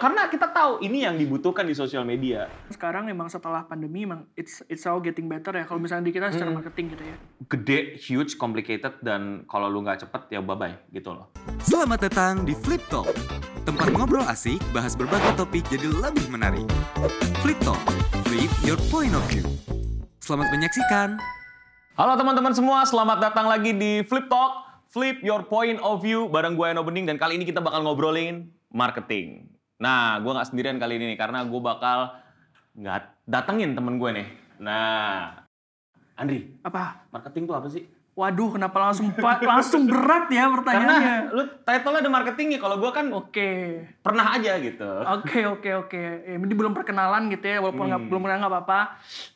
Karena kita tahu ini yang dibutuhkan di sosial media. Sekarang emang setelah pandemi emang it's it's all getting better ya kalau misalnya di kita secara Hmm. marketing gitu ya. Gede, huge, complicated, dan kalau lu nggak cepet ya bye-bye gitu loh. Selamat datang di Flip Talk, tempat ngobrol asik bahas berbagai topik jadi lebih menarik. Flip Talk, flip your point of view. Selamat menyaksikan. Halo teman-teman semua, selamat datang lagi di Flip Talk, Flip Your Point of View bareng gue Eno Bening dan kali ini kita bakal ngobrolin marketing. Nah, gue nggak sendirian kali ini nih karena gue bakal nggak datengin temen gue nih. Nah, Andri, Apa? marketing tuh apa sih? Waduh, kenapa langsung langsung berat ya pertanyaannya? Karena lu title-nya ada marketingnya, kalau gue kan Oke. pernah aja gitu. Oke oke oke. Ya, Ini belum perkenalan gitu ya, walaupun Hmm. belum kenal nggak apa-apa.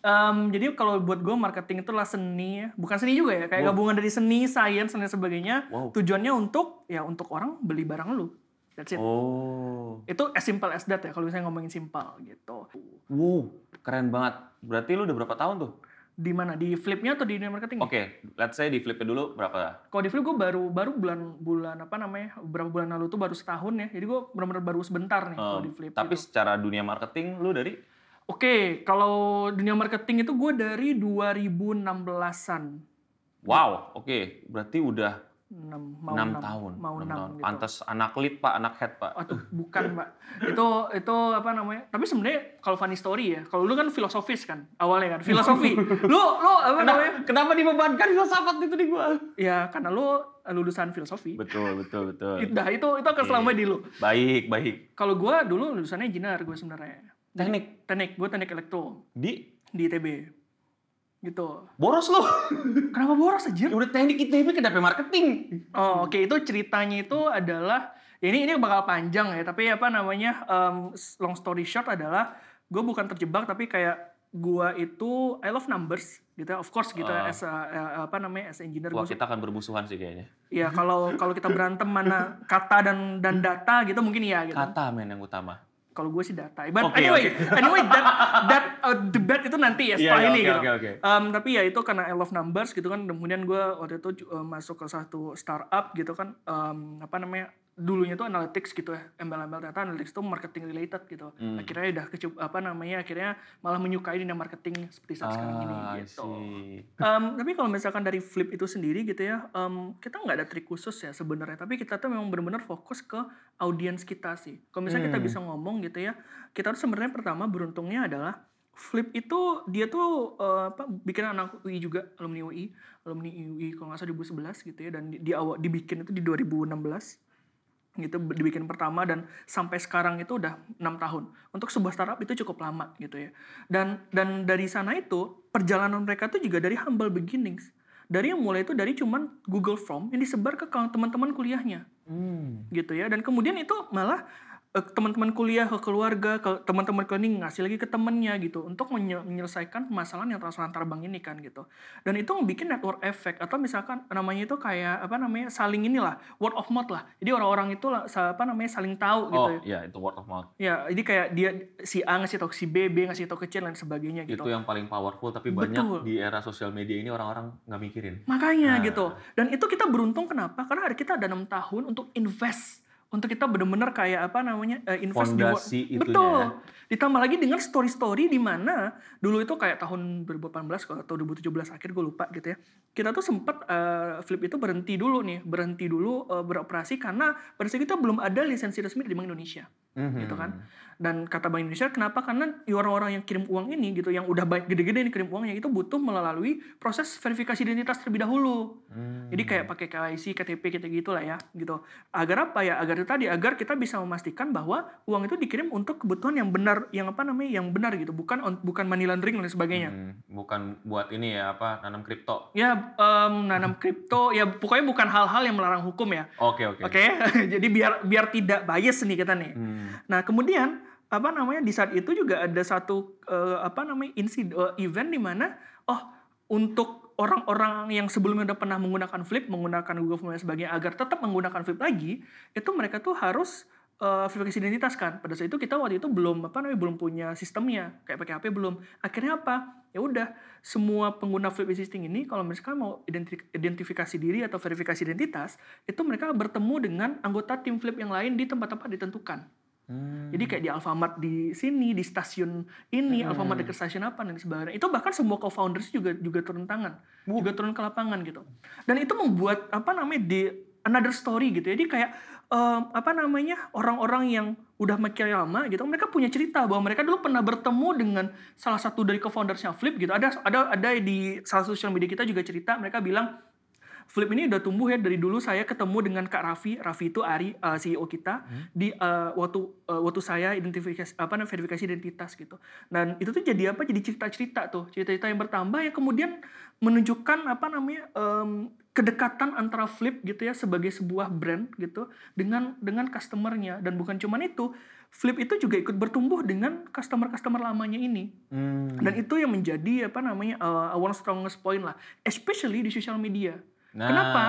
Em, jadi kalau buat gue marketing itu adalah seni ya, bukan seni juga ya, kayak Wow. gabungan dari seni, sains dan sebagainya. Wow. Tujuannya untuk ya untuk orang beli barang lu. That's it. Oh, Itu as simple as that ya kalau misalnya ngomongin simpel gitu. wow, keren banget. Berarti lu udah berapa tahun tuh? Di mana? Di flipnya atau di dunia marketing? Oke, let's say di flipnya dulu berapa? Kalau di flip gue baru baru bulan bulan apa namanya beberapa bulan lalu tuh baru setahun ya. Jadi gue benar-benar baru sebentar nih kalau Um, di flip. tapi gitu. secara dunia marketing lu dari Oke, kalau dunia marketing itu gue dari 2016-an. wow, oke, berarti udah 6, mau 6 6 tahun. Mau 6, Enam tahun. gitu. Pantes anak lead Pak, anak head Pak. Aduh, bukan, Mbak. itu itu apa namanya? Tapi sebenarnya kalau funny story ya, kalau lu kan filosofis kan awalnya kan, filosofi. lu lu apa namanya? Kenapa dibebankan filsafat itu di gua? Ya karena lu lulusan filosofi. Betul, betul, betul. Nah, itu itu akan selama di lu. Baik, baik. Kalau gua dulu lulusannya engineer gue sebenarnya. Teknik Teknik, gue teknik elektro di di ITB. Gitu. boros lu. Kenapa boros aja? Udah teknik ITB kenapa marketing? Oh, oke itu ceritanya itu adalah ya ini ini bakal panjang ya, tapi apa namanya um, long story short adalah gue bukan terjebak tapi kayak gue itu I love numbers gitu ya, of course gitu ya, Ah. as a, apa namanya as engineer Wah, gue kita akan bermusuhan sih kayaknya. ya kalau kalau kita berantem mana kata dan dan data gitu mungkin ya gitu. Kata men yang utama. Kalau gue sih data. But Oke, anyway, oke. anyway that that uh, debate itu nanti ya Iya, setelah iya, ini oke, gitu. oke, oke. Um, tapi ya itu karena I love numbers gitu kan. Kemudian gue waktu itu uh, masuk ke satu startup gitu kan. Um, apa namanya? Dulunya tuh analytics gitu ya. ML-ML data analytics itu marketing related gitu. Hmm. Akhirnya udah kecup apa namanya? Akhirnya malah menyukai dunia marketing seperti saat sekarang ini Ah, gitu. Um, tapi kalau misalkan dari flip itu sendiri gitu ya, um, kita nggak ada trik khusus ya sebenarnya. Tapi kita tuh memang benar-benar fokus ke audiens kita sih. Kalau misalnya kita Hmm. bisa ngomong gitu ya, kita tuh sebenarnya pertama beruntungnya adalah flip itu dia tuh uh, apa bikin anak UI juga alumni UI alumni UI kalau nggak salah 2011 gitu ya dan di, di awal dibikin itu di 2016 gitu dibikin pertama dan sampai sekarang itu udah enam tahun. Untuk sebuah startup itu cukup lama gitu ya. Dan dan dari sana itu perjalanan mereka tuh juga dari humble beginnings. Dari yang mulai itu dari cuman Google Form yang disebar ke teman-teman kuliahnya. Hmm. gitu ya dan kemudian itu malah teman-teman kuliah ke keluarga ke teman-teman klinik ngasih lagi ke temennya gitu untuk menye- menyelesaikan permasalahan yang transfer antar bank ini kan gitu dan itu bikin network effect atau misalkan namanya itu kayak apa namanya saling inilah word of mouth lah jadi orang-orang itu lah, apa namanya saling tahu gitu Oh, ya. iya itu word of mouth. ya jadi kayak dia si A ngasih tau si B B ngasih tau ke C dan sebagainya gitu Itu yang paling powerful tapi Betul. banyak di era sosial media ini orang-orang nggak mikirin. Makanya Nah. gitu. Dan itu kita beruntung kenapa? Karena hari kita ada enam tahun untuk invest. Untuk kita benar-benar kayak apa namanya eh, invest Fondasi di betul. ya. Ditambah lagi dengan story-story di mana dulu itu kayak tahun 2018 atau 2017 akhir gue lupa gitu ya. Kita tuh sempat eh, flip itu berhenti dulu nih, berhenti dulu eh, beroperasi karena pada saat itu belum ada lisensi resmi dari Bank Indonesia Mhm. gitu kan. Dan kata Bank Indonesia kenapa? Karena orang-orang yang kirim uang ini gitu, yang udah baik gede-gede nih kirim uangnya itu butuh melalui proses verifikasi identitas terlebih dahulu. Hmm. Jadi kayak pakai KYC, KTP gitu gitu lah ya, gitu. Agar apa ya? Agar itu tadi agar kita bisa memastikan bahwa uang itu dikirim untuk kebutuhan yang benar, yang apa namanya? yang benar gitu, bukan bukan money laundering dan sebagainya. Hmm, bukan buat ini ya apa nanam kripto. Ya em, nanam kripto, ya pokoknya bukan hal-hal yang melarang hukum ya. Oke oke. Oke, jadi biar biar tidak bias nih kita nih. Hmm. Nah, kemudian apa namanya di saat itu juga ada satu eh, apa namanya insiden event di mana oh untuk orang-orang yang sebelumnya udah pernah menggunakan Flip, menggunakan Google Form dan sebagainya agar tetap menggunakan Flip lagi, itu mereka tuh harus eh, verifikasi identitas kan. Pada saat itu kita waktu itu belum apa namanya belum punya sistemnya, kayak pakai HP belum. Akhirnya apa? Ya udah, semua pengguna Flip Existing ini kalau mereka mau identi- identifikasi diri atau verifikasi identitas, itu mereka bertemu dengan anggota tim Flip yang lain di tempat-tempat ditentukan. Hmm. Jadi kayak di Alfamart di sini, di stasiun ini, Hmm. Alfamart dekat stasiun apa dan sebagainya. Itu bahkan semua co-founders juga juga turun tangan, juga turun ke lapangan gitu. Dan itu membuat apa namanya di another story gitu. Jadi kayak em, apa namanya orang-orang yang udah makin lama gitu, mereka punya cerita bahwa mereka dulu pernah bertemu dengan salah satu dari co-foundersnya Flip gitu. Ada ada ada di salah satu sosial media kita juga cerita, mereka bilang Flip ini udah tumbuh ya dari dulu saya ketemu dengan Kak Raffi, Raffi itu Ari uh, CEO kita di uh, waktu uh, waktu saya identifikasi apa namanya verifikasi identitas gitu. Dan itu tuh jadi apa? Jadi cerita-cerita tuh, cerita-cerita yang bertambah yang kemudian menunjukkan apa namanya em, kedekatan antara Flip gitu ya sebagai sebuah brand gitu dengan dengan customernya dan bukan cuman itu Flip itu juga ikut bertumbuh dengan customer-customer lamanya ini Hmm. dan itu yang menjadi apa namanya uh, one strongest point lah especially di social media Nah, kenapa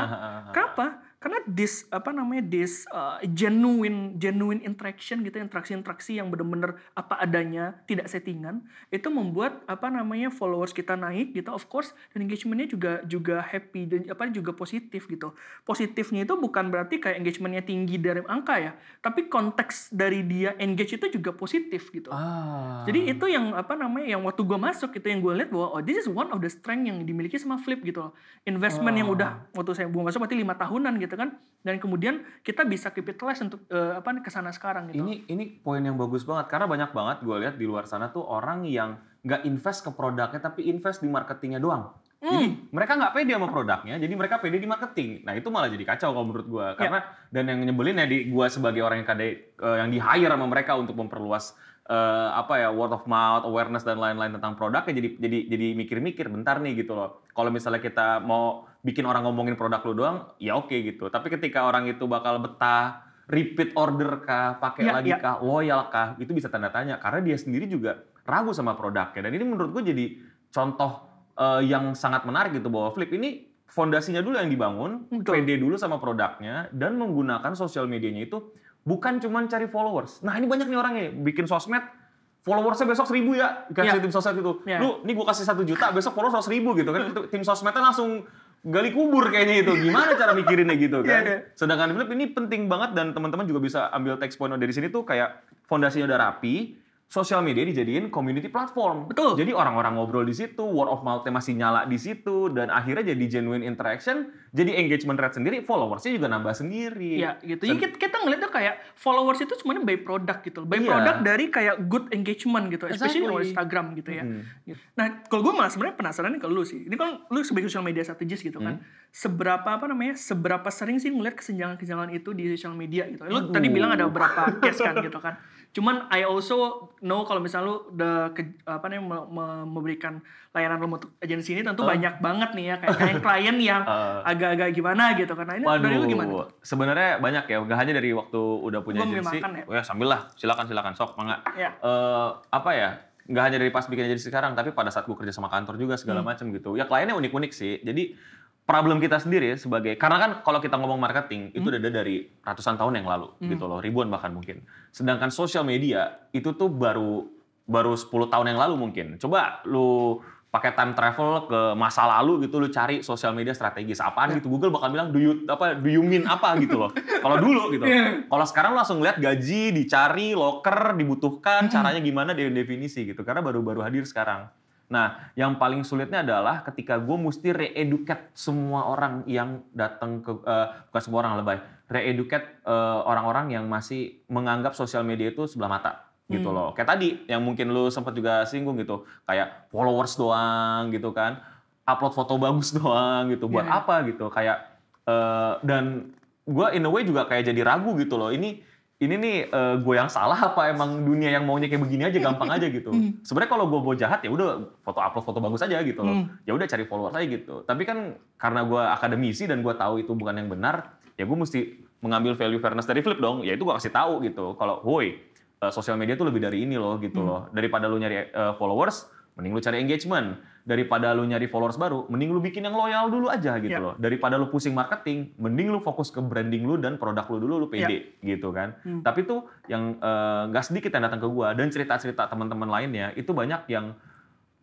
kenapa karena this apa namanya this uh, genuine genuine interaction gitu interaksi-interaksi yang benar-benar apa adanya tidak settingan itu membuat apa namanya followers kita naik gitu. Of course dan engagementnya juga juga happy dan apa juga positif gitu. Positifnya itu bukan berarti kayak engagementnya tinggi dari angka ya tapi konteks dari dia engage itu juga positif gitu. Ah. jadi itu yang apa namanya yang waktu gue masuk itu yang gue lihat bahwa oh this is one of the strength yang dimiliki sama Flip gitu loh. Investment yang udah waktu saya gue masuk berarti lima tahunan gitu kan. Dan kemudian kita bisa capitalize untuk eh, apa ke sana sekarang gitu. Ini ini poin yang bagus banget karena banyak banget gue lihat di luar sana tuh orang yang nggak invest ke produknya tapi invest di marketingnya doang. Jadi mereka nggak pede sama produknya, jadi mereka pede di marketing. Nah itu malah jadi kacau kalau menurut gue. Karena dan yang nyebelin ya di gue sebagai orang yang kade, eh, yang di hire sama mereka untuk memperluas eh, apa ya word of mouth, awareness dan lain-lain tentang produknya. Jadi jadi jadi mikir-mikir bentar nih gitu loh. Kalau misalnya kita mau bikin orang ngomongin produk lu doang, ya oke gitu. Tapi ketika orang itu bakal betah repeat order kah, pakai Ya, lagi ya. kah, loyal kah, itu bisa tanda tanya karena dia sendiri juga ragu sama produknya dan ini menurut gue jadi contoh eh, yang sangat menarik gitu bahwa Flip ini fondasinya dulu yang dibangun, Betul. pede dulu sama produknya dan menggunakan sosial medianya itu bukan cuma cari followers. Nah ini banyak nih orangnya bikin sosmed followersnya besok seribu ya kasih Ya. tim sosmed itu. Ya. Lu, ini gue kasih satu juta, besok followers seribu gitu kan. Itu tim sosmednya langsung gali kubur kayaknya itu. Gimana cara mikirinnya gitu kan. Iya, iya. Sedangkan Flip ini penting banget dan teman-teman juga bisa ambil text point dari sini tuh kayak fondasinya udah rapi, sosial media dijadiin community platform. Betul. Jadi orang-orang ngobrol di situ, word of mouth-nya masih nyala di situ dan akhirnya jadi genuine interaction, jadi engagement rate sendiri, followersnya juga nambah sendiri. Ya gitu. Jadi kita, kita ngeliat tuh kayak followers itu semuanya by product gitu. By Iya. product dari kayak good engagement gitu. Especially Exactly. on Instagram gitu ya. Hmm. Gitu. Nah kalau gue malah sebenarnya penasaran nih kalau lu sih. Ini kan lu sebagai social media strategis gitu kan. Seberapa apa namanya, seberapa sering sih ngeliat kesenjangan-kesenjangan itu di social media gitu. Lu tadi bilang ada beberapa case kan gitu kan. Cuman I also know kalau misalnya lu udah ke, apa me- me- memberikan layanan remote agency ini tentu banyak banget nih ya kayak, kayak klien yang Uh. agak-agak gimana gitu. Nah ini dari lu gimana? sebenarnya banyak ya, gak hanya dari waktu udah punya Gua agensi. makan ya. Oh ya sambil lah, silakan silakan sok mangga. Ya. Eh, apa ya? Nggak hanya dari pas bikin agensi sekarang, tapi pada saat gue kerja sama kantor juga segala Hmm. macam gitu. Ya kliennya unik-unik sih. Jadi problem kita sendiri sebagai karena kan kalau kita ngomong marketing itu Hmm. udah ada dari ratusan tahun yang lalu gitu loh, ribuan bahkan mungkin. Sedangkan sosial media itu tuh baru baru 10 tahun yang lalu mungkin. Coba lu pakai time travel ke masa lalu gitu lu cari sosial media strategis apaan gitu Google bakal bilang do you apa do you mean apa gitu loh. Kalau dulu gitu. Iya. Kalau sekarang lu langsung lihat gaji dicari, loker Hmm. dibutuhkan, caranya gimana dia definisi gitu karena baru-baru hadir sekarang. Nah, yang paling sulitnya adalah ketika gue mesti re-educate semua orang yang datang ke, eh, bukan semua orang lebay, re-educate eh, orang-orang yang masih menganggap sosial media itu sebelah mata gitu Hmm. loh. Kayak tadi yang mungkin lu sempat juga singgung gitu, kayak followers doang gitu kan, upload foto bagus doang gitu, buat Iya. apa gitu, kayak eh, dan gue in a way juga kayak jadi ragu gitu loh, ini ini nih gue yang salah apa emang dunia yang maunya kayak begini aja gampang aja gitu. Sebenarnya kalau gue mau jahat ya udah foto upload foto bagus aja gitu loh. Ya udah cari followers aja gitu. Tapi kan karena gue akademisi dan gue tahu itu bukan yang benar, ya gue mesti mengambil value fairness dari Flip dong. Ya itu gue kasih tahu gitu. Kalau woi eh, sosial media tuh lebih dari ini loh gitu loh. Daripada lu nyari eh, followers, mending lu cari engagement. Daripada lu nyari followers baru, mending lu bikin yang loyal dulu aja gitu Ya. loh. Daripada lu pusing marketing, mending lu fokus ke branding lu dan produk lu dulu lu pede gitu kan. Tapi tuh yang eh, nggak sedikit yang datang ke gua dan cerita-cerita teman-teman lainnya itu banyak yang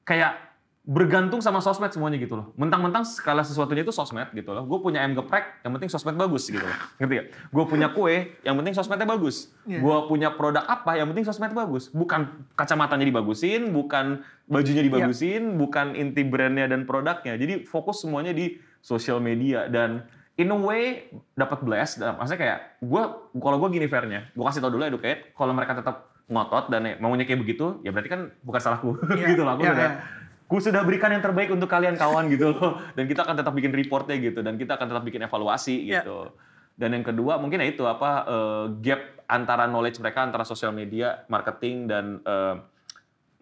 kayak bergantung sama sosmed semuanya gitu loh. Mentang-mentang skala sesuatunya itu sosmed gitu loh. Gue punya ayam geprek, yang penting sosmed bagus gitu loh. Ngerti gak? Gue punya kue, yang penting sosmednya bagus. Iya. Gue punya produk apa, yang penting sosmed bagus. Bukan kacamatanya dibagusin, bukan bajunya dibagusin, bukan inti brandnya dan produknya. Jadi fokus semuanya di social media dan in a way dapat bless. Maksudnya kayak gue, kalau gue gini fairnya, gue kasih tau dulu educate. Kalau mereka tetap ngotot dan maunya kayak begitu, ya berarti kan bukan salahku Iya. gitu loh. Aku udah iya. Gue sudah berikan yang terbaik untuk kalian kawan gitu loh. Dan kita akan tetap bikin reportnya gitu. Dan kita akan tetap bikin evaluasi Ya. gitu. Dan yang kedua mungkin ya itu apa eh, gap antara knowledge mereka antara sosial media, marketing dan eh,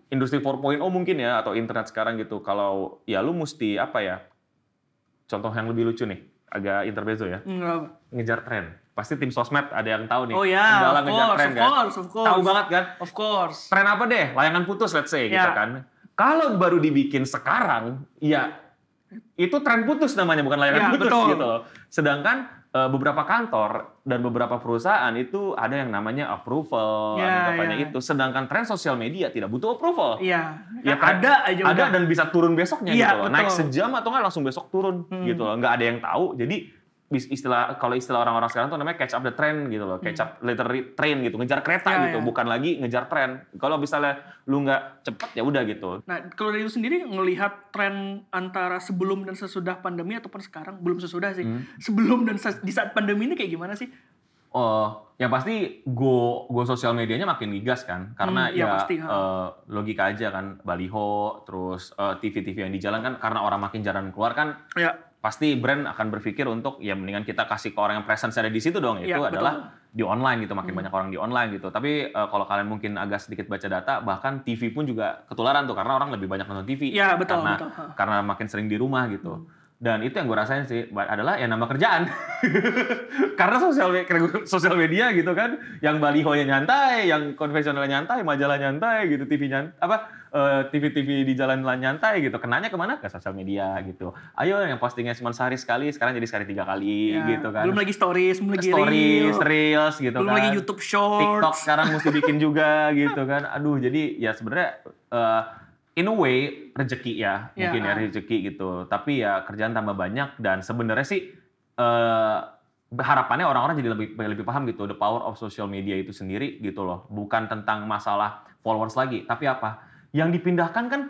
industri 4.0 mungkin ya atau internet sekarang gitu. Kalau ya lu mesti apa ya? Contoh yang lebih lucu nih, agak intermezzo ya. Apa. Ngejar tren. Pasti tim sosmed ada yang tahu nih. Oh ya, kendala of ngejar course, tren of kan. course, of course. Tahu banget kan? Of course. tren apa deh? Layangan putus let's say gitu Ya. kan. Kalau baru dibikin sekarang, ya itu tren putus namanya bukan layangan Ya, putus betul. gitu loh. Sedangkan eh, beberapa kantor dan beberapa perusahaan itu ada yang namanya approval, Ya, namanya ya. itu. Sedangkan tren sosial media tidak butuh approval. Iya. Ya, Kan ada aja ada udah. dan bisa turun besoknya Iya, gitu loh. Naik betul. sejam atau nggak langsung besok turun Hmm. gitu loh. Nggak ada yang tahu. Jadi istilah kalau istilah orang-orang sekarang tuh namanya catch up the trend gitu loh. Catch up literally train gitu, ngejar kereta Hmm. Ya, gitu, ya. bukan lagi ngejar tren. Kalau misalnya lu nggak cepet ya udah gitu. Nah, kalau dari lu sendiri ngelihat tren antara sebelum dan sesudah pandemi ataupun sekarang, belum sesudah sih. Hmm. Sebelum dan ses- di saat pandemi ini kayak gimana sih? Oh, yang pasti go go sosial medianya makin gigas kan, karena Hmm, iya ya pasti, eh, logika aja kan, baliho, terus eh, TV-TV yang di jalan kan, karena orang makin jarang keluar kan, Ya, pasti brand akan berpikir untuk ya mendingan kita kasih ke orang yang presence ada di situ dong, itu Iya, betul. adalah di online gitu, makin Hmm. banyak orang di online gitu. Tapi eh, kalau kalian mungkin agak sedikit baca data, bahkan TV pun juga ketularan tuh, karena orang lebih banyak nonton TV, ya betul, karena betul. Karena makin sering di rumah gitu. Dan itu yang gue rasain sih adalah ya nambah kerjaan. Karena sosial sosial media gitu kan, yang balihonya nyantai, yang konvensionalnya nyantai, majalah nyantai gitu, TV nyantai, apa eh, TV-TV di jalan nyantai gitu. Kenanya ke mana? Ke sosial media gitu. Ayo yang postingnya cuma sehari sekali, sekarang jadi sehari tiga kali Ya, gitu kan. Belum lagi stories, belum lagi Stories, reel, reels gitu belum kan. lagi YouTube Shorts. TikTok sekarang mesti bikin juga gitu kan. Aduh, jadi ya sebenarnya eh, in a way rezeki ya, Ya. mungkin ya rezeki gitu. Tapi ya kerjaan tambah banyak dan sebenarnya sih eh harapannya orang-orang jadi lebih lebih paham gitu the power of social media itu sendiri gitu loh. Bukan tentang masalah followers lagi, tapi apa? Yang dipindahkan kan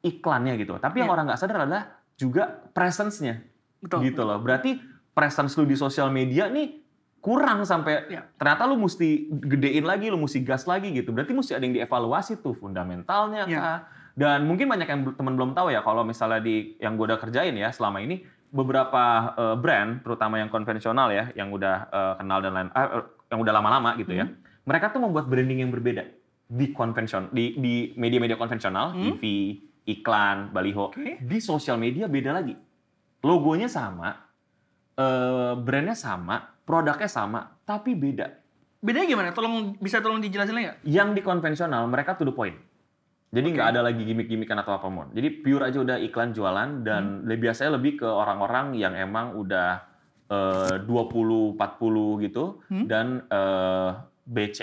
iklannya gitu. Tapi yang Ya. orang nggak sadar adalah juga presence-nya Betul. gitu loh. Berarti presence lu di sosial media nih kurang sampai Ya. ternyata lu mesti gedein lagi, lu mesti gas lagi gitu. Berarti mesti ada yang dievaluasi tuh fundamentalnya Ya. kah? Dan mungkin banyak yang teman belum tahu ya kalau misalnya di yang gue udah kerjain ya selama ini beberapa eh, brand terutama yang konvensional ya yang udah eh, kenal dan lain eh, yang udah lama-lama gitu ya. Mereka tuh membuat branding yang berbeda di konvensional di di media-media konvensional, Hmm. TV, iklan, baliho. Oke. Di sosial media beda lagi. Logonya sama, eh, brandnya sama, produknya sama, tapi beda. Bedanya gimana? Tolong bisa tolong dijelasin lagi nggak? Yang di konvensional mereka to the point. Jadi nggak ada lagi gimmick-gimmickan atau apa mon. Jadi pure aja udah iklan jualan dan Hmm. lebih biasanya lebih ke orang-orang yang emang udah eh, 20 40 gitu Hmm. dan eh, BC.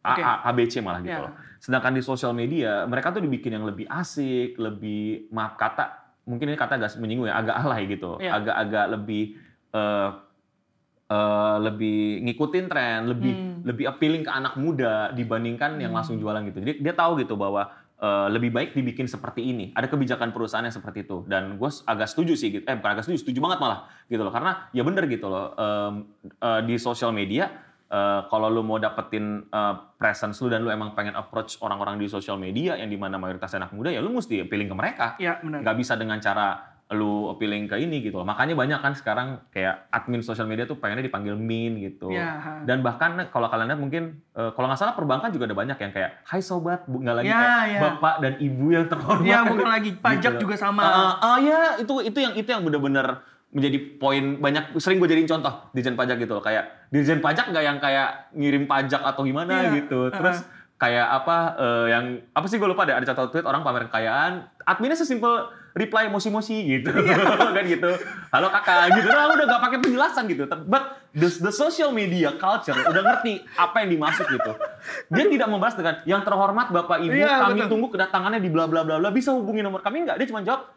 Oke. AA, ABC malah gitu Ya. loh. Sedangkan di sosial media mereka tuh dibikin yang lebih asik, lebih maaf kata, mungkin ini kata agak menyinggung ya, agak alay gitu. Ya. Agak-agak lebih eh, eh, lebih ngikutin tren, lebih Hmm. lebih appealing ke anak muda dibandingkan yang Hmm. langsung jualan gitu. Jadi dia tahu gitu bahwa eh, lebih baik dibikin seperti ini. Ada kebijakan perusahaan yang seperti itu. Dan gue agak setuju sih, gitu. eh bukan agak setuju, setuju banget malah gitu loh. Karena ya bener gitu loh. Em, eh, di sosial media eh, kalau lu mau dapetin eh, presence lu dan lu emang pengen approach orang-orang di sosial media yang di mana mayoritas anak muda ya lu mesti appealing ke mereka. Ya benar. Nggak bisa dengan cara lu appealing ke ini gitu loh. Makanya banyak kan sekarang kayak admin sosial media tuh pengennya dipanggil min gitu. Ya. Dan bahkan kalau kalian lihat mungkin eh, kalau nggak salah perbankan juga ada banyak yang kayak Hai sobat, nggak lagi Ya, kayak ya. bapak dan ibu yang terhormat. Ya bukan lagi pajak Gitu. juga sama. Ah, ah, ya itu itu yang itu yang bener-bener menjadi poin banyak sering gue jadiin contoh dirjen pajak gitu loh kayak dirjen pajak nggak yang kayak ngirim pajak atau gimana Iya, gitu terus kayak apa eh, yang apa sih gue lupa deh ada contoh tweet orang pamer kekayaan adminnya sesimpel reply emosi-emosi gitu. Kan gitu. Halo kakak. Gitu. Nah udah gak pakai penjelasan gitu. But the, the social media culture udah ngerti apa yang dimaksud gitu. Dia tidak membahas dengan yang terhormat bapak ibu Iya, kami betul. tunggu kedatangannya di bla bla bla bla. Bisa hubungi nomor kami nggak? Dia cuma jawab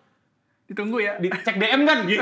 Ditunggu ya. dicek DM kan gitu.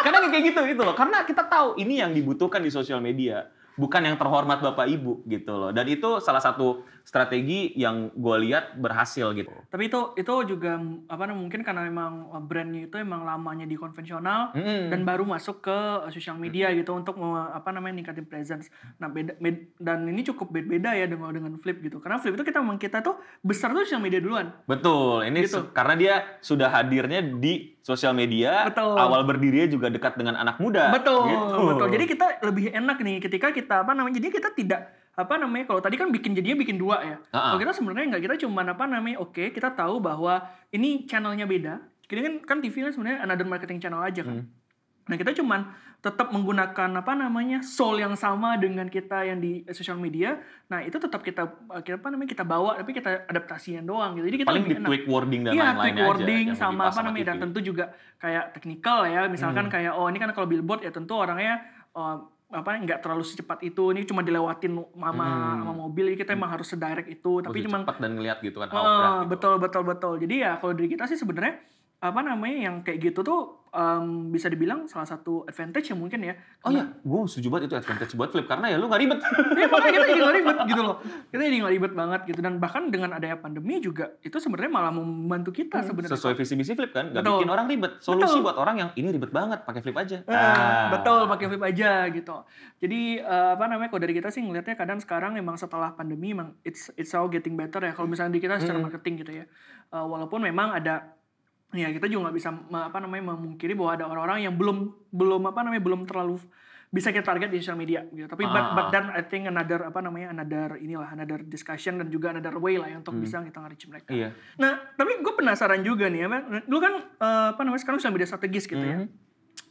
Kadang kayak gitu gitu loh. Karena kita tahu ini yang dibutuhkan di sosial media bukan yang terhormat bapak ibu gitu loh. Dan itu salah satu strategi yang gue lihat berhasil gitu Tapi itu itu juga apa namanya mungkin karena memang uh, brandnya itu emang lamanya di konvensional Mm-mm. dan baru masuk ke uh, sosial media gitu untuk apa namanya ningkatin presence. Nah beda med- dan ini cukup beda ya dengan dengan Flip gitu. Karena Flip itu kita memang kita tuh besar tuh sosial media duluan. Betul, ini Gitu. karena dia sudah hadirnya di sosial media, Betul. awal berdirinya juga dekat dengan anak muda. Betul, gitu. betul. Jadi kita lebih enak nih ketika kita apa namanya? Jadi kita tidak apa namanya? Kalau tadi kan bikin jadinya bikin dua ya. Ah, ah. Kalau kita sebenarnya nggak kita cuman apa namanya? Oke, kita tahu bahwa ini channelnya beda. Jadi kan kan TV kan sebenarnya another marketing channel aja kan. Hmm. Nah kita cuman tetap menggunakan apa namanya soul yang sama dengan kita yang di sosial media. Nah itu tetap kita kita apa namanya kita bawa tapi kita adaptasiin doang gitu. Jadi kita Paling lebih enak. tweak wording dan Iya, lain-lainnya tweak aja. wording sama apa namanya dan tentu juga kayak teknikal ya. Misalkan Hmm. kayak oh ini kan kalau billboard ya tentu orangnya oh, apa nggak terlalu secepat itu. Ini cuma dilewatin sama, Hmm. sama mobil. Jadi kita emang harus sedirect itu. Tapi cuman cepat dan ngeliat gitu kan. Outbreak gitu. betul betul betul. Jadi ya kalau dari kita sih sebenarnya apa namanya yang kayak gitu tuh em, bisa dibilang salah satu advantage ya mungkin ya. Oh iya, gue setuju banget itu advantage buat Flip karena ya lu gak ribet. Iya makanya kita jadi nggak ribet gitu loh. Kita jadi nggak ribet banget gitu dan bahkan dengan adanya pandemi juga itu sebenarnya malah membantu kita sebenarnya. Hmm, Sesuai visi misi Flip kan, gak Betul. bikin orang ribet. Solusi Betul. buat orang yang ini ribet banget, pakai Flip aja. Eh, Ah. betul pakai flip aja gitu. Jadi eh, apa namanya kalau dari kita sih ngelihatnya kadang sekarang memang setelah pandemi memang it's it's all getting better ya kalau misalnya di kita secara Hmm. marketing gitu ya. Eh, walaupun memang ada ya kita juga nggak bisa apa namanya memungkiri bahwa ada orang-orang yang belum belum apa namanya belum terlalu bisa kita target di sosial media gitu. Tapi Ah. but then I think another apa namanya another inilah another discussion dan juga another way lah ya untuk bisa kita nge-reach mereka. Iya. Nah, tapi gue penasaran juga nih ya. Lu kan eh, apa namanya sekarang sosial media strategis gitu ya.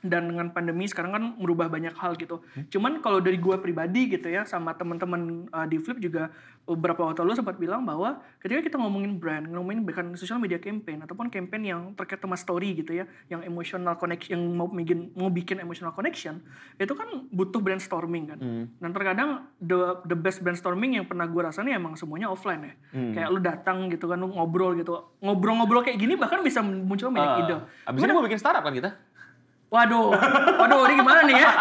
Dan dengan pandemi sekarang kan merubah banyak hal gitu. Cuman kalau dari gue pribadi gitu ya, sama teman-teman eh, di Flip juga beberapa waktu lalu sempat bilang bahwa ketika kita ngomongin brand, ngomongin bahkan social media campaign ataupun campaign yang terkait sama story gitu ya, yang emotional connection, yang mau bikin mau bikin emotional connection, itu kan butuh brainstorming kan. Hmm. Dan terkadang the the best brainstorming yang pernah gue rasain ya emang semuanya offline ya. Hmm. Kayak lu datang gitu kan, lu ngobrol gitu. Ngobrol-ngobrol kayak gini bahkan bisa muncul banyak Ah, ide. Abis ini gue bikin startup kan kita. Waduh, waduh ini gimana nih ya?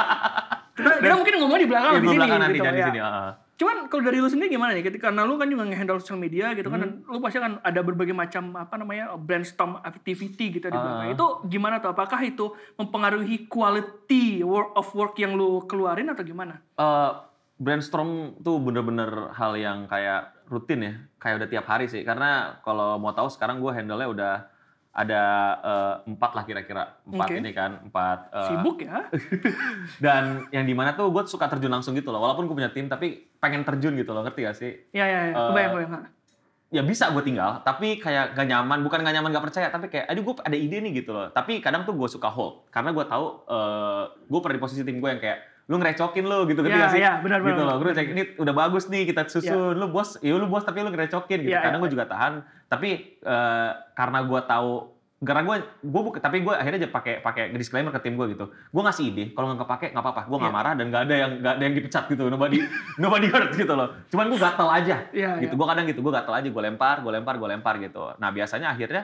Kita, kita mungkin ngomong di belakang Iya, di sini belakang nanti gitu dan di ya. sini. ah. Cuman kalau dari lu sendiri gimana nih? Ketika karena lu kan juga nge-handle social media gitu kan, dan lu pasti kan ada berbagai macam apa namanya brainstorm activity gitu di belakang. Ah. Itu gimana tuh? Apakah itu mempengaruhi quality work of work yang lu keluarin atau gimana? Eh, brainstorm tuh bener-bener hal yang kayak rutin ya, kayak udah tiap hari sih. Karena kalau mau tahu sekarang gue handle-nya udah ada eh, empat lah kira-kira, empat Oke. ini kan, empat. eh, Sibuk ya? dan yang di mana tuh gue suka terjun langsung gitu loh, walaupun gue punya tim tapi pengen terjun gitu loh, ngerti gak sih? Ya ya ya, Eh, kebayang ya bisa gue tinggal, tapi kayak gak nyaman, bukan gak nyaman gak percaya, tapi kayak, aduh gue ada ide nih gitu loh. Tapi kadang tuh gue suka hold, karena gue tahu eh gue pernah di posisi tim gue yang kayak, lu ngerecokin lu gitu, ngerti Ya, sih? ya, benar, gitu benar, loh, gue cek ini udah bagus nih kita susun, lu bos, ya lu bos tapi lu ngerecokin gitu. Ya, kadang ya. gue juga tahan, tapi eh, karena gue tahu karena gue gue buka tapi gue akhirnya aja pakai pakai disclaimer ke tim gue gitu. Gue ngasih ide kalau nggak kepake nggak apa-apa. Gue nggak Iya. marah dan nggak ada yang nggak ada yang dipecat gitu. Nobody nobody hurt gitu loh. Cuman gue gatel aja. Iya, gitu. Iya. gue kadang gitu gue gatel aja. Gue lempar gue lempar gue lempar gitu. Nah biasanya akhirnya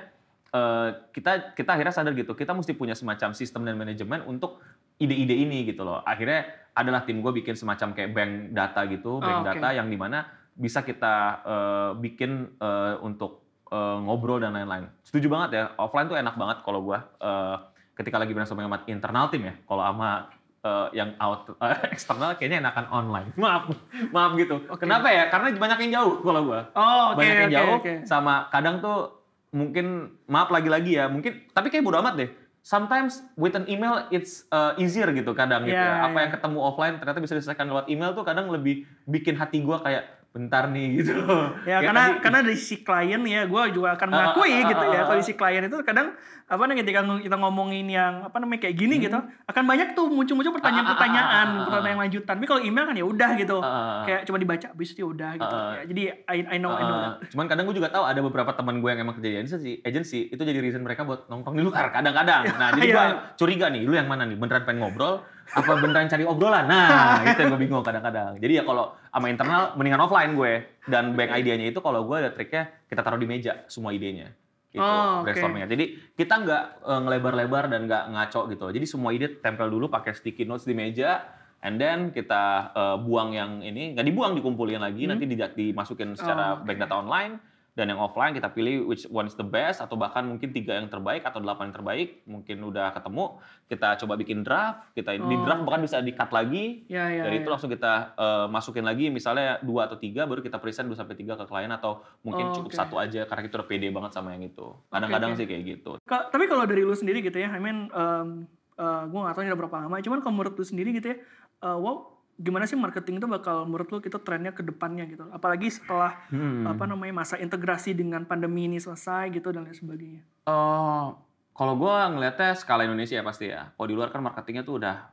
eh, kita kita akhirnya sadar gitu. Kita mesti punya semacam sistem dan manajemen untuk ide-ide ini gitu loh. Akhirnya adalah tim gue bikin semacam kayak bank data gitu bank Oh, oke. data yang di mana bisa kita eh, bikin eh, untuk eh, ngobrol dan lain-lain. Setuju banget ya offline tuh enak banget kalau gue eh, ketika lagi brainstorming sama internal tim ya. Kalau sama eh, yang out eh, eksternal kayaknya enakan online. Maaf maaf gitu. Oke. kenapa ya? Karena banyak yang jauh kalau gue Oh, oke banyak yang oke jauh oke. sama kadang tuh mungkin maaf lagi-lagi ya mungkin tapi kayak bodo amat deh sometimes with an email it's uh, easier gitu kadang gitu Iya, ya apa iya. yang ketemu offline ternyata bisa diselesaikan lewat email tuh kadang lebih bikin hati gua kayak bentar nih gitu. Ya, Ya, karena tadi- karena dari sisi klien ya gue juga akan Ah, ah, mengakui ah, gitu ah, ya ah, kalau di sisi klien itu kadang apa namanya ketika kita ngomongin yang apa namanya kayak gini gitu akan banyak tuh muncul-muncul pertanyaan-pertanyaan Hmm. Pertanyaan lanjutan tapi kalau email kan ya udah gitu kayak cuma dibaca habis itu ya udah gitu. Ya, jadi I, I know I know Uh, that. cuman kadang gue juga tahu ada beberapa teman gue yang emang kerja di agency, agency itu jadi reason mereka buat nongkrong di luar kadang-kadang. Nah, jadi Iya, gue curiga nih, lu yang mana nih? Beneran pengen ngobrol? Apa beneran cari obrolan? Nah, itu yang gue bingung kadang-kadang. Jadi ya kalau sama internal mendingan offline gue. Dan bank idenya itu kalau gue ada triknya kita taruh di meja semua idenya. Gitu, Oh, brainstormingnya. Jadi kita nggak eh, ngelebar-lebar dan nggak ngaco gitu. Jadi semua ide tempel dulu pakai sticky notes di meja. And then kita eh, buang yang ini, nggak dibuang dikumpulin lagi, nanti di- dimasukin secara Hmm. Oh, oke. bank data online. Dan yang offline kita pilih which one is the best atau bahkan mungkin tiga yang terbaik atau delapan yang terbaik mungkin udah ketemu kita coba bikin draft kita di Oh. draft bahkan bisa di cut lagi ya ya dari ya. itu langsung kita eh, masukin lagi misalnya dua atau tiga baru kita present dua sampai tiga ke klien atau mungkin Oh, cukup oke. satu aja karena kita udah pede banget sama yang itu kadang-kadang oke. sih kayak gitu Ka- tapi kalau dari lu sendiri gitu ya, I mean, um, gue gak tahu ini udah berapa lama, cuman kalau menurut lu sendiri gitu ya, uh, wow, gimana sih marketing itu bakal menurut lu kita trennya ke depannya gitu, apalagi setelah Hmm. apa namanya masa integrasi dengan pandemi ini selesai gitu dan lain sebagainya. Eh, kalau gue ngelihatnya skala Indonesia ya pasti ya. Kalau di luar kan marketingnya tuh udah,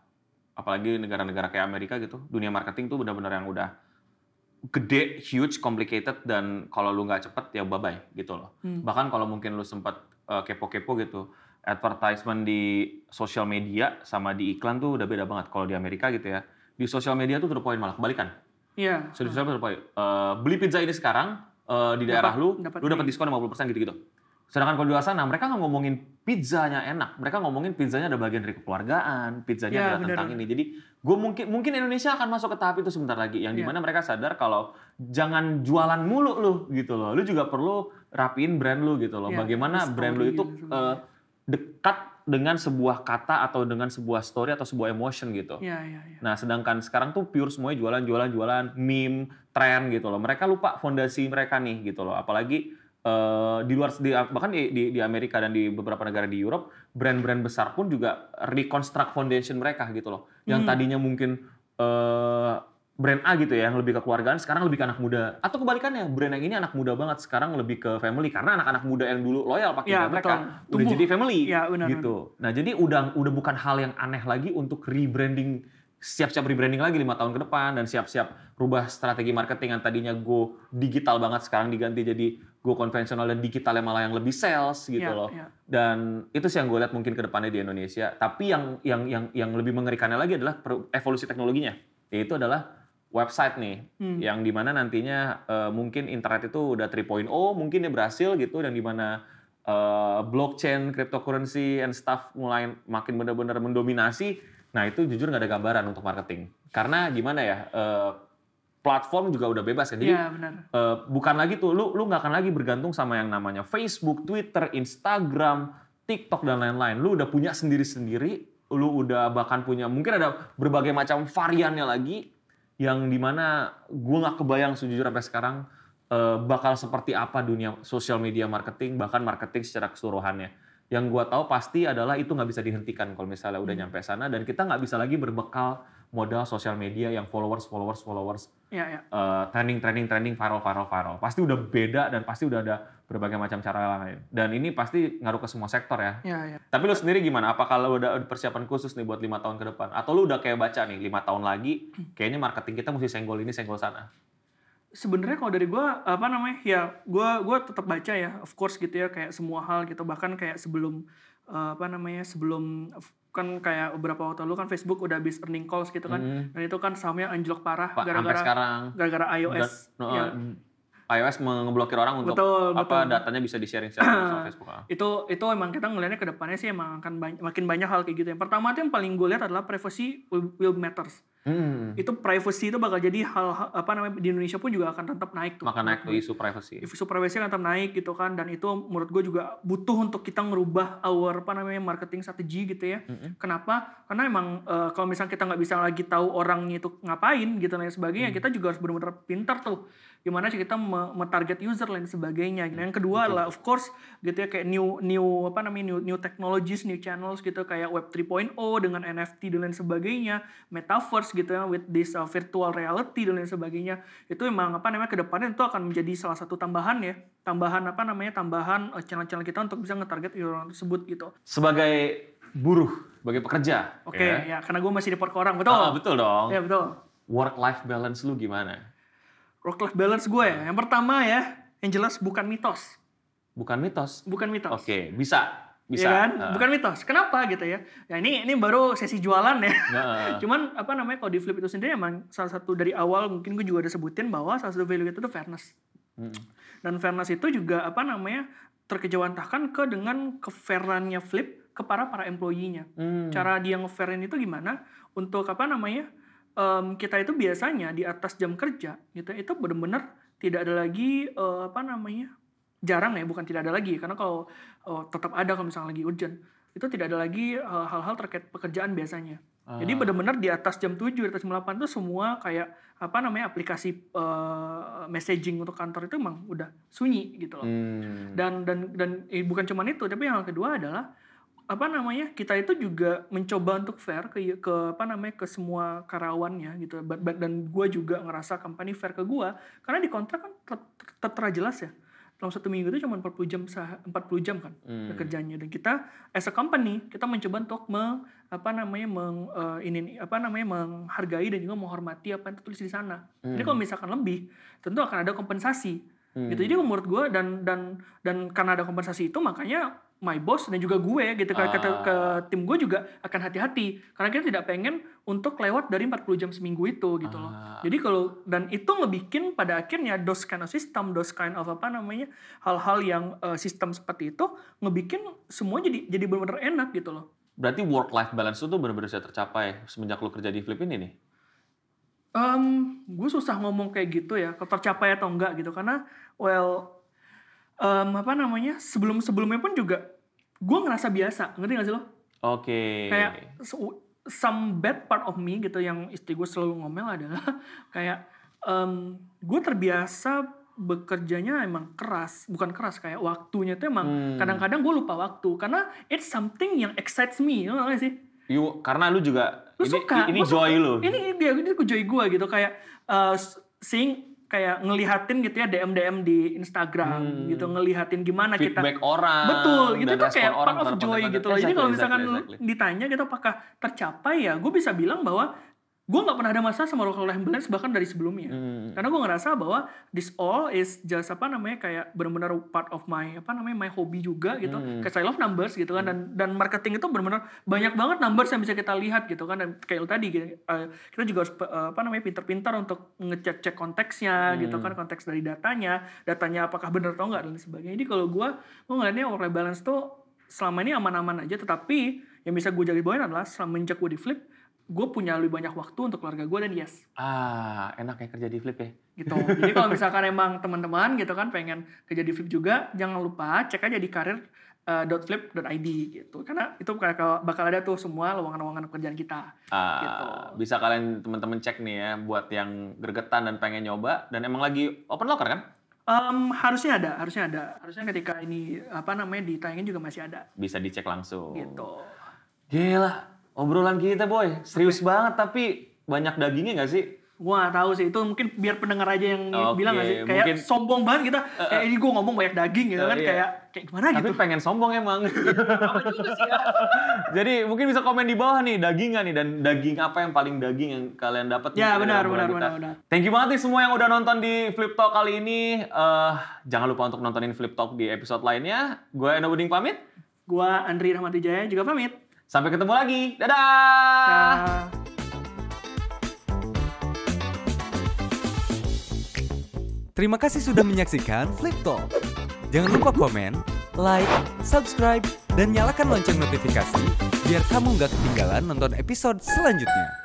apalagi negara-negara kayak Amerika gitu, dunia marketing tuh benar-benar yang udah gede, huge, complicated, dan kalau lu nggak cepet ya bye-bye gitu loh. Hmm. Bahkan kalau mungkin lu sempat eh, kepo-kepo gitu, advertisement di sosial media sama di iklan tuh udah beda banget. Kalau di Amerika gitu ya, di sosial media tuh to the point malah kebalikan. Iya. Sudah bisa berapa? Eh, beli pizza ini sekarang eh, di daerah Dapat- lu, dapat lu dapat diskon 50% gitu-gitu. Sedangkan kalau di luar sana mereka nggak ngomongin pizzanya enak, mereka ngomongin pizzanya ada bagian dari kekeluargaan, pizzanya Ya, adalah tentang ini. Jadi gue mungkin mungkin Indonesia akan masuk ke tahap itu sebentar lagi, yang Ya. di mana mereka sadar kalau jangan jualan mulu lu gitu loh. Lu juga perlu rapiin brand lu gitu loh. Ya, Bagaimana story brand lu itu eh, dekat dengan sebuah kata atau dengan sebuah story atau sebuah emotion gitu. Iya, iya, iya. Nah, sedangkan sekarang tuh pure semuanya jualan, jualan, jualan, meme, tren gitu loh. Mereka lupa fondasi mereka nih gitu loh. Apalagi eh, di luar di, bahkan di, di, di Amerika dan di beberapa negara di Europe, brand-brand besar pun juga reconstruct foundation mereka gitu loh. Yang Hmm. tadinya mungkin eh, brand A gitu ya, yang lebih ke keluargaan, sekarang lebih ke anak muda. Atau kebalikannya, brand yang ini anak muda banget, sekarang lebih ke family karena anak-anak muda yang dulu loyal pakai Ya, mereka betul. udah Tumbuh. jadi family Ya, benar, gitu. Nah, jadi udah udah bukan hal yang aneh lagi untuk rebranding siap-siap rebranding lagi lima tahun ke depan dan siap-siap rubah strategi marketing yang tadinya go digital banget sekarang diganti jadi go konvensional dan digital yang malah yang lebih sales gitu Iya, loh. iya. Dan itu sih yang gue lihat mungkin ke depannya di Indonesia. Tapi yang yang yang yang lebih mengerikannya lagi adalah evolusi teknologinya. Yaitu adalah website nih Hmm. yang di mana nantinya eh, mungkin internet itu udah 3.0 mungkin ya berhasil gitu dan di mana eh, blockchain, cryptocurrency and stuff mulai makin benar-benar mendominasi. Nah itu jujur nggak ada gambaran untuk marketing karena gimana ya eh, platform juga udah bebas kan. Jadi Iya, benar. eh, bukan lagi tuh lu lu nggak akan lagi bergantung sama yang namanya Facebook, Twitter, Instagram, TikTok dan lain-lain. Lu udah punya sendiri-sendiri, lu udah bahkan punya mungkin ada berbagai macam variannya lagi yang di mana gua nggak kebayang sejujurnya sampai sekarang eh, bakal seperti apa dunia sosial media marketing bahkan marketing secara keseluruhannya. Yang gua tahu pasti adalah itu nggak bisa dihentikan kalau misalnya udah nyampe sana dan kita nggak bisa lagi berbekal modal sosial media yang followers followers followers Iya, iya. eh, trending, trending, trending, viral, viral, viral. Pasti udah beda dan pasti udah ada berbagai macam cara lain. Dan ini pasti ngaruh ke semua sektor ya. Iya, iya. Tapi lu sendiri gimana? Apa kalau udah ada persiapan khusus nih buat lima tahun ke depan? Atau lu udah kayak baca nih lima tahun lagi, kayaknya marketing kita mesti senggol ini, senggol sana. sebenarnya kalau dari gue apa namanya ya gue gua tetap baca ya of course gitu ya kayak semua hal gitu bahkan kayak sebelum eh, apa namanya sebelum kan kayak beberapa waktu lalu kan Facebook udah habis earning calls gitu kan Mhm. dan itu kan sahamnya anjlok parah gara-gara sekarang gara-gara iOS udah- ya. no, iOS mengeblokir orang untuk Betul, apa betul. datanya bisa di-sharing sama Facebook. ah. itu itu emang kita ngelihatnya ke depannya sih emang akan banyak, makin banyak hal kayak gitu yang pertama tuh yang paling gue lihat adalah privacy will, will matters Hmm. itu privacy itu bakal jadi hal, apa namanya di Indonesia pun juga akan tetap naik tuh Maka naik tuh isu privacy. isu privacy akan tetap naik gitu kan dan itu menurut gue juga butuh untuk kita ngerubah our apa namanya marketing strategi gitu ya Mm-mm. kenapa karena emang eh, kalau misalnya kita nggak bisa lagi tahu orangnya itu ngapain gitu dan sebagainya Hmm. kita juga harus benar-benar pintar tuh gimana sih kita me-target user lain sebagainya gitu. yang kedua adalah of course gitu ya kayak new new apa namanya new new technologies new channels gitu kayak web 3.0 dengan NFT dan lain sebagainya metaverse gitu ya with this uh, virtual reality dan lain sebagainya itu memang apa namanya ke depannya itu akan menjadi salah satu tambahan ya tambahan apa namanya tambahan uh, channel-channel kita untuk bisa nge-target orang tersebut gitu Sebagai buruh, sebagai pekerja. oke ya. ya. karena gue masih di orang betul Ah, betul dong. ya betul Work life balance lu gimana? work life balance gue ya yang pertama ya yang jelas bukan mitos Bukan mitos. bukan mitos Oke, bisa. Bisa. Iya kan? Ah. Bukan mitos. Kenapa gitu ya? Ya ini ini baru sesi jualan ya. Nah, Cuman apa namanya kalau di flip itu sendiri emang salah satu dari awal mungkin gue juga udah sebutin bahwa salah satu value itu tuh fairness. mm, Dan fairness itu juga apa namanya terkejawantahkan ke dengan kefairannya flip ke para para employee-nya. mm. Cara dia ngefairin itu gimana? Untuk apa namanya? em, kita itu biasanya di atas jam kerja gitu itu benar-benar tidak ada lagi eh, apa namanya? Jarang ya, bukan tidak ada lagi karena kalau eh, tetap ada kalau misalnya lagi urgent itu tidak ada lagi eh, hal-hal terkait pekerjaan biasanya. Jadi Ah. benar-benar di atas jam 7, di atas jam 8 tuh semua kayak apa namanya aplikasi eh, messaging untuk kantor itu emang udah sunyi gitu loh. Hmm. Dan dan dan eh, bukan cuma itu, tapi yang kedua adalah apa namanya kita itu juga mencoba untuk fair ke ke apa namanya ke semua karyawannya gitu dan gue juga ngerasa company fair ke gue karena di kontrak kan tertera jelas ya dalam satu minggu itu cuma 40 jam sah 40 jam kan Hmm. kerjanya dan kita as a company kita mencoba untuk meng, apa namanya meng, eh, ini apa namanya menghargai dan juga menghormati apa yang tertulis di sana. Jadi kalau misalkan lebih tentu akan ada kompensasi Hmm. gitu. Jadi menurut gue dan dan dan karena ada kompensasi itu makanya my boss dan juga gue gitu ke, ke, Ah. ke tim gue juga akan hati-hati karena kita tidak pengen untuk lewat dari 40 jam seminggu itu gitu loh. Ah. Jadi kalau dan itu ngebikin pada akhirnya those kind of system, those kind of apa namanya hal-hal yang eh, sistem seperti itu ngebikin semua jadi jadi benar-benar enak gitu loh. Berarti work life balance itu benar-benar bisa tercapai semenjak lu kerja di Flip ini nih. Em, gue susah ngomong kayak gitu ya, tercapai atau enggak gitu karena well em, apa namanya sebelum sebelumnya pun juga gue ngerasa biasa, ngerti gak sih lo? Oke. Kayak s- some bad part of me gitu yang istri gue selalu ngomel adalah kayak em, gue terbiasa bekerjanya emang keras, bukan keras kayak waktunya tuh emang Hmm. kadang-kadang gue lupa waktu karena it's something yang excites me, you know gak sih? You, karena lu juga Lu ini, suka, ini joy lu. ini dia ini joy gue gitu kayak uh, seeing kayak ngelihatin gitu ya DM DM di Instagram gitu ngelihatin gimana kita Hmm. feedback orang. betul gitu dan tuh kayak part of joy gitu loh jadi kalau Exactly, misalkan exactly, exactly. ditanya gitu apakah tercapai ya gue bisa bilang bahwa gue nggak pernah ada masalah sama work life balance bahkan dari sebelumnya. Hmm. karena gue ngerasa bahwa this all is just apa namanya kayak benar-benar part of my apa namanya my hobby juga gitu. Hmm. kayak I love numbers gitu kan dan dan marketing itu benar-benar banyak banget numbers yang bisa kita lihat gitu kan. Dan kayak lo tadi gitu, eh, kita juga harus eh, apa namanya pintar-pintar untuk ngecek cek konteksnya gitu kan konteks dari datanya datanya apakah benar atau enggak dan sebagainya. Jadi kalau gue gue ngeliatnya work life balance tuh selama ini aman-aman aja tetapi yang bisa gue jadi bawain adalah semenjak gue di flip gue punya lebih banyak waktu untuk keluarga gue dan yes Ah, enak ya kerja di Flip ya. gitu. Jadi kalau misalkan emang teman-teman gitu kan pengen kerja di Flip juga, jangan lupa cek aja di karir.flip.id gitu. Karena itu bakal bakal ada tuh semua lowongan-lowongan pekerjaan kita. Ah, Gitu. bisa kalian teman-teman cek nih ya buat yang gregetan dan pengen nyoba dan emang lagi open locker kan? Em, harusnya ada, harusnya ada. Harusnya ketika ini apa namanya ditayangin juga masih ada Bisa dicek langsung. gitu. Gila, obrolan kita boy, serius banget tapi banyak dagingnya nggak sih? Gua nggak tahu sih itu mungkin biar pendengar aja yang Oke, bilang nggak sih kayak mungkin- sombong banget kita kayak ini gue ngomong banyak daging gitu Oh, kan iya. kayak kayak gimana Tapi gitu. pengen sombong emang. Juga sih ya. Jadi mungkin bisa komen di bawah nih daging nih dan daging apa yang paling daging yang kalian dapat? Ya, benar, benar, benar, benar. Thank you banget nih semua yang udah nonton di Flip Talk kali ini. Eh, jangan lupa untuk nontonin Flip Talk di episode lainnya. Gue Eno Buding pamit. Gua Andri Rahmati Jaya juga pamit. Sampai ketemu lagi. Dadah. Dah. Terima kasih sudah menyaksikan Flip Talk. Jangan lupa komen, like, subscribe, dan nyalakan lonceng notifikasi biar kamu nggak ketinggalan nonton episode selanjutnya.